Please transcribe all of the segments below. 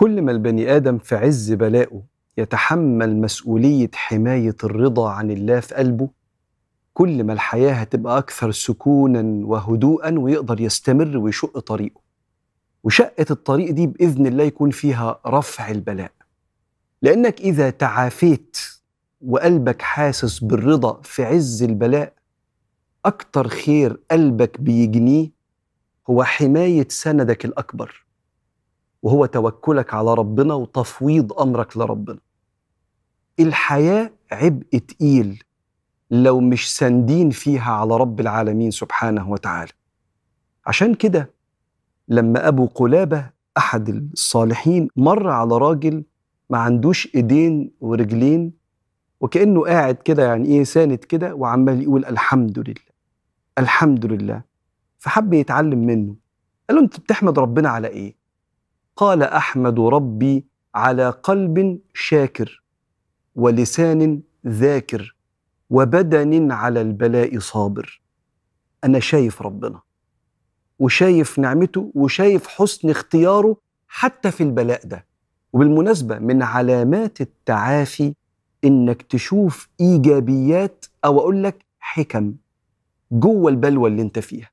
كل ما البني آدم في عز بلائه يتحمل مسؤولية حماية الرضا عن الله في قلبه كل ما الحياة هتبقى أكثر سكونا وهدوءا ويقدر يستمر ويشق طريقه. وشقة الطريق دي بإذن الله يكون فيها رفع البلاء. لأنك إذا تعافيت وقلبك حاسس بالرضا في عز البلاء أكتر خير قلبك بيجنيه هو حماية سندك الأكبر. وهو توكلك على ربنا وتفويض أمرك لربنا. الحياة عبء تقيل لو مش ساندين فيها على رب العالمين سبحانه وتعالى. عشان كده لما أبو قلابة أحد الصالحين مر على راجل ما عندوش إيدين ورجلين وكأنه قاعد كده يعني إيه ساند كده وعمال يقول الحمد لله الحمد لله. فحب يتعلم منه. قال له أنت بتحمد ربنا على إيه؟ قال أحمد ربي على قلب شاكر ولسان ذاكر وبدن على البلاء صابر. أنا شايف ربنا وشايف نعمته وشايف حسن اختياره حتى في البلاء ده. وبالمناسبة من علامات التعافي إنك تشوف إيجابيات أو أقول لك حكم جوه البلوى اللي أنت فيها.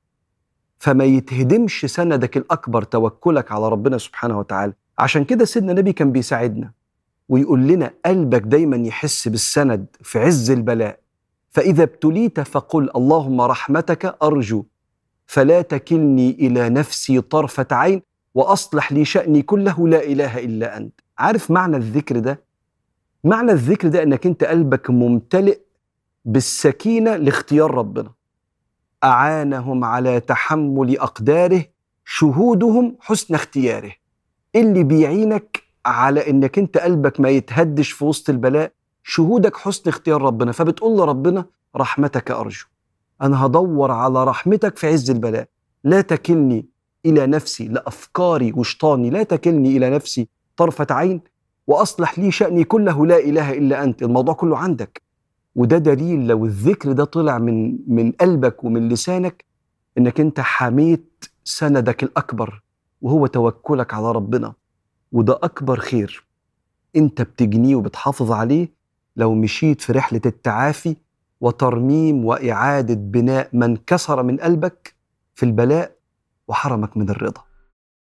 فما يتهدمش سندك الأكبر توكلك على ربنا سبحانه وتعالى. عشان كده سيدنا النبي كان بيساعدنا ويقول لنا قلبك دايما يحس بالسند في عز البلاء. فإذا ابتليت فقل اللهم رحمتك أرجو فلا تكلني إلى نفسي طرفة عين وأصلح لي شأني كله لا إله إلا أنت. عارف معنى الذكر ده؟ معنى الذكر ده إنك أنت قلبك ممتلئ بالسكينة لاختيار ربنا. أعانهم على تحمل أقداره شهودهم حسن اختياره. اللي بيعينك على إنك أنت قلبك ما يتهدش في وسط البلاء شهودك حسن اختيار ربنا. فبتقول لربنا رحمتك أرجو. أنا هدور على رحمتك في عز البلاء. لا تكلني إلى نفسي لافكاري وشطاني. لا تكلني إلى نفسي طرفة عين وأصلح لي شأني كله. لا إله إلا أنت. الموضوع كله عندك. وده دليل لو الذكر ده طلع من من قلبك ومن لسانك إنك أنت حميت سندك الأكبر وهو توكلك على ربنا. وده أكبر خير أنت بتجنيه وبتحافظ عليه لو مشيت في رحلة التعافي وترميم وإعادة بناء من كسر من قلبك في البلاء وحرمك من الرضا.